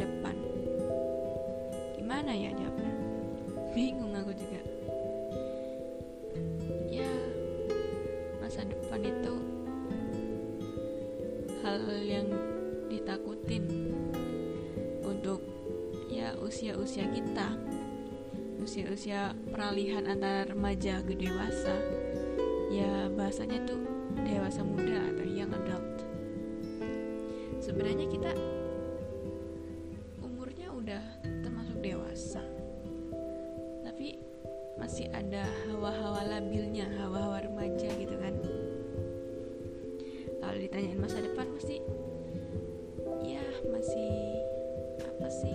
depan. Gimana ya jawabnya? Bingung aku juga. Ya masa depan itu hal yang ditakutin untuk ya usia-usia kita. Usia-usia peralihan antara remaja ke dewasa. Ya bahasanya tuh dewasa muda atau young adult. Sebenarnya kita masih ada hawa-hawa labilnya hawa-hawa remaja gitu kan. Kalau ditanyain masa depan pasti ya masih apa sih?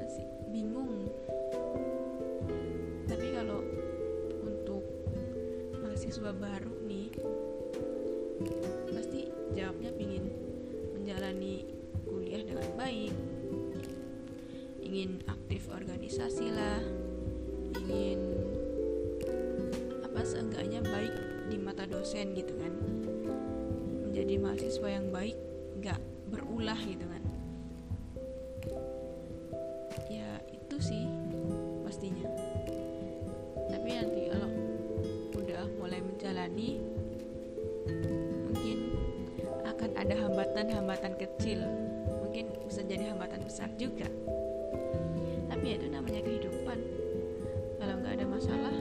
Masih bingung. Tapi kalau untuk mahasiswa baru nih pasti jawabnya pingin menjalani kuliah dengan baik. Ingin aktif organisasi lah ingin apa seenggaknya baik di mata dosen gitu kan. Menjadi mahasiswa yang baik nggak berulah gitu kan. Ya itu sih pastinya. Tapi nanti kalau udah mulai menjalani mungkin akan ada hambatan-hambatan kecil. Mungkin bisa jadi hambatan besar juga. Tapi ya itu namanya kehidupan ada masalah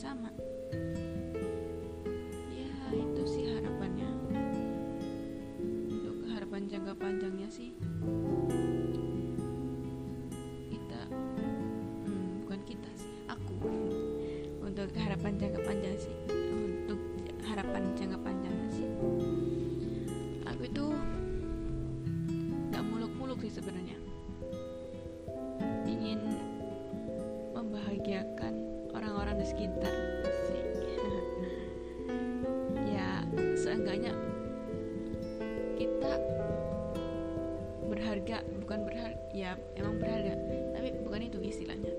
bersama ya itu sih harapannya. Untuk harapan jangka panjangnya sih kita hmm, bukan kita sih aku. Untuk harapan jangka panjang sih untuk harapan jangka panjangnya sih aku itu nggak muluk-muluk sih sebenarnya. Ingin membahagiakan sekitar. Ya seenggaknya kita berharga bukan berharga ya emang berharga tapi bukan itu istilahnya.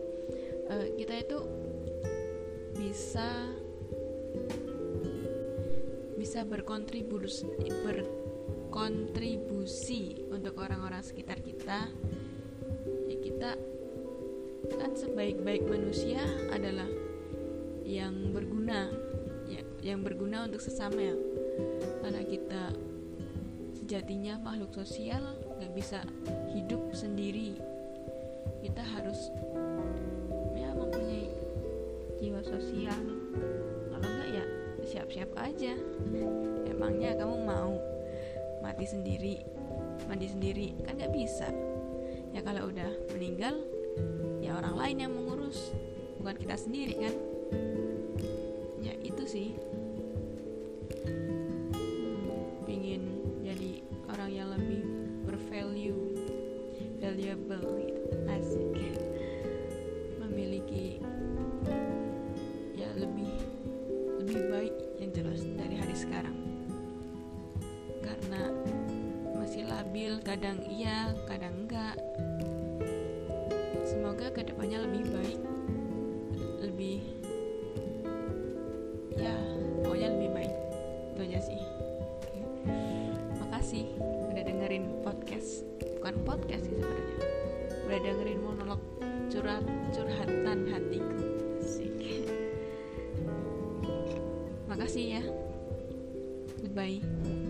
Eh, kita itu bisa bisa berkontribusi berkontribusi untuk orang-orang sekitar kita. Ya kita kan sebaik-baik manusia adalah yang berguna ya yang berguna untuk sesama. Ya karena kita sejatinya makhluk sosial nggak bisa hidup sendiri. Kita harus ya mempunyai jiwa sosial. Kalau enggak ya siap-siap aja. Emangnya kamu mau mati sendiri? Mandi sendiri? Kan nggak bisa. Ya kalau udah meninggal ya orang lain yang mengurus bukan kita sendiri kan ya itu sih. Hmm, pingin jadi orang yang lebih bervalue valuable asik. Memiliki ya lebih lebih baik yang jelas dari hari sekarang. Karena masih labil kadang iya kadang enggak. Semoga ke depannya lebih baik lebih aja sih. Makasih udah dengerin podcast. Bukan podcast sih sebenarnya. Udah dengerin monolog curhat curhatan hatiku. Asik. makasih ya. Goodbye